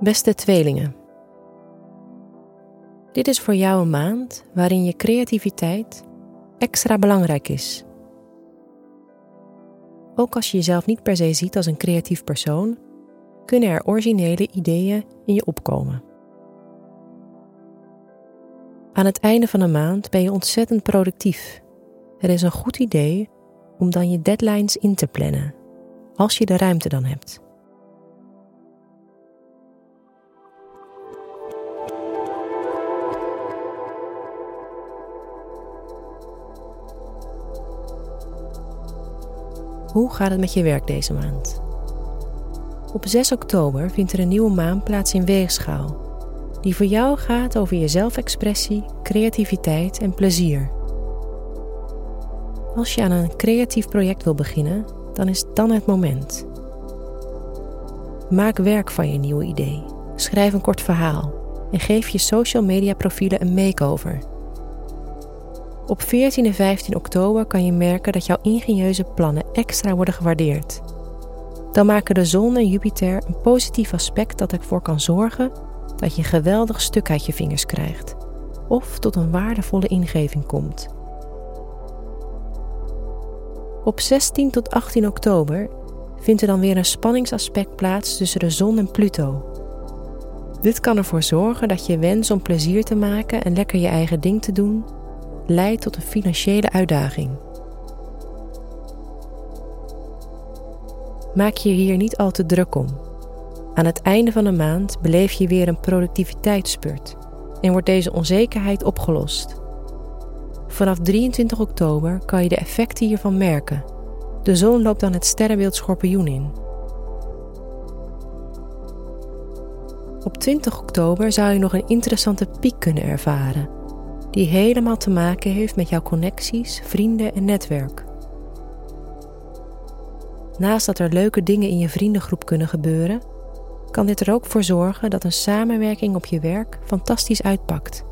Beste tweelingen. Dit is voor jou een maand waarin je creativiteit extra belangrijk is. Ook als je jezelf niet per se ziet als een creatief persoon, kunnen er originele ideeën in je opkomen. Aan het einde van de maand ben je ontzettend productief. Het is een goed idee om dan je deadlines in te plannen, als je de ruimte dan hebt. Hoe gaat het met je werk deze maand? Op 6 oktober vindt er een nieuwe maan plaats in Weegschaal, die voor jou gaat over je zelfexpressie, creativiteit en plezier. Als je aan een creatief project wil beginnen, dan is dan het moment. Maak werk van je nieuwe idee. Schrijf een kort verhaal en geef je social media profielen een makeover. Op 14 en 15 oktober kan je merken dat jouw ingenieuze plannen extra worden gewaardeerd. Dan maken de zon en Jupiter een positief aspect dat ervoor kan zorgen dat je een geweldig stuk uit je vingers krijgt of tot een waardevolle ingeving komt. Op 16 tot 18 oktober vindt er dan weer een spanningsaspect plaats tussen de zon en Pluto. Dit kan ervoor zorgen dat je wens om plezier te maken en lekker je eigen ding te doen leidt tot een financiële uitdaging. Maak je hier niet al te druk om. Aan het einde van de maand beleef je weer een productiviteitsspurt en wordt deze onzekerheid opgelost. Vanaf 23 oktober kan je de effecten hiervan merken. De zon loopt dan het sterrenbeeld schorpioen in. Op 20 oktober zou je nog een interessante piek kunnen ervaren die helemaal te maken heeft met jouw connecties, vrienden en netwerk. Naast dat er leuke dingen in je vriendengroep kunnen gebeuren, kan dit er ook voor zorgen dat een samenwerking op je werk fantastisch uitpakt.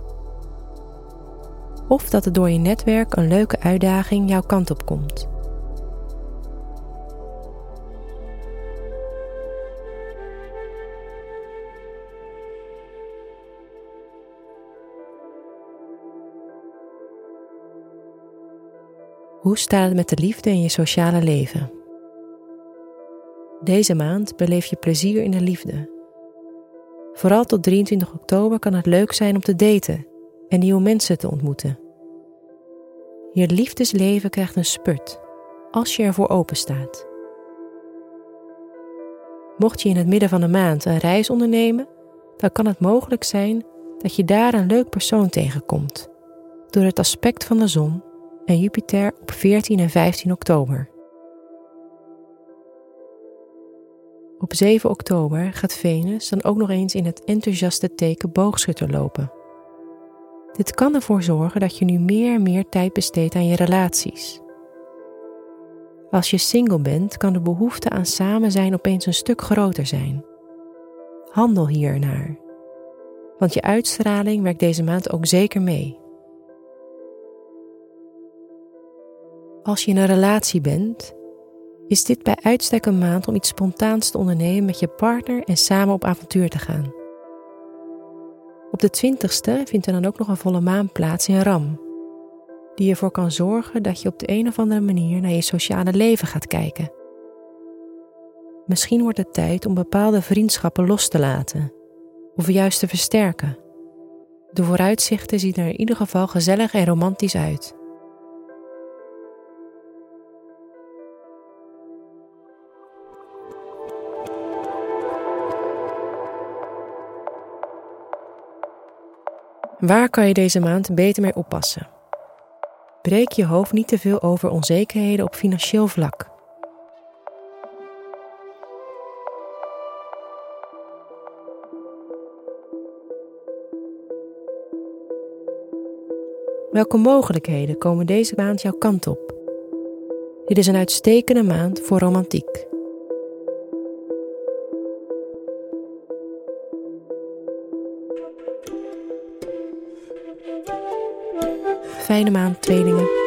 Of dat er door je netwerk een leuke uitdaging jouw kant op komt. Hoe staat het met de liefde in je sociale leven? Deze maand beleef je plezier in de liefde. Vooral tot 23 oktober kan het leuk zijn om te daten en nieuwe mensen te ontmoeten. Je liefdesleven krijgt een spurt als je ervoor open staat. Mocht je in het midden van de maand een reis ondernemen, dan kan het mogelijk zijn dat je daar een leuk persoon tegenkomt door het aspect van de zon en Jupiter op 14 en 15 oktober. Op 7 oktober gaat Venus dan ook nog eens in het enthousiaste teken boogschutter lopen. Dit kan ervoor zorgen dat je nu meer en meer tijd besteedt aan je relaties. Als je single bent, kan de behoefte aan samen zijn opeens een stuk groter zijn. Handel hiernaar, want je uitstraling werkt deze maand ook zeker mee. Als je in een relatie bent, is dit bij uitstek een maand om iets spontaans te ondernemen met je partner en samen op avontuur te gaan. Op de 20ste vindt er dan ook nog een volle maan plaats in Ram, die ervoor kan zorgen dat je op de een of andere manier naar je sociale leven gaat kijken. Misschien wordt het tijd om bepaalde vriendschappen los te laten of juist te versterken. De vooruitzichten zien er in ieder geval gezellig en romantisch uit. Waar kan je deze maand beter mee oppassen? Breek je hoofd niet te veel over onzekerheden op financieel vlak. Welke mogelijkheden komen deze maand jouw kant op? Dit is een uitstekende maand voor romantiek. Fijne maand, tweelingen.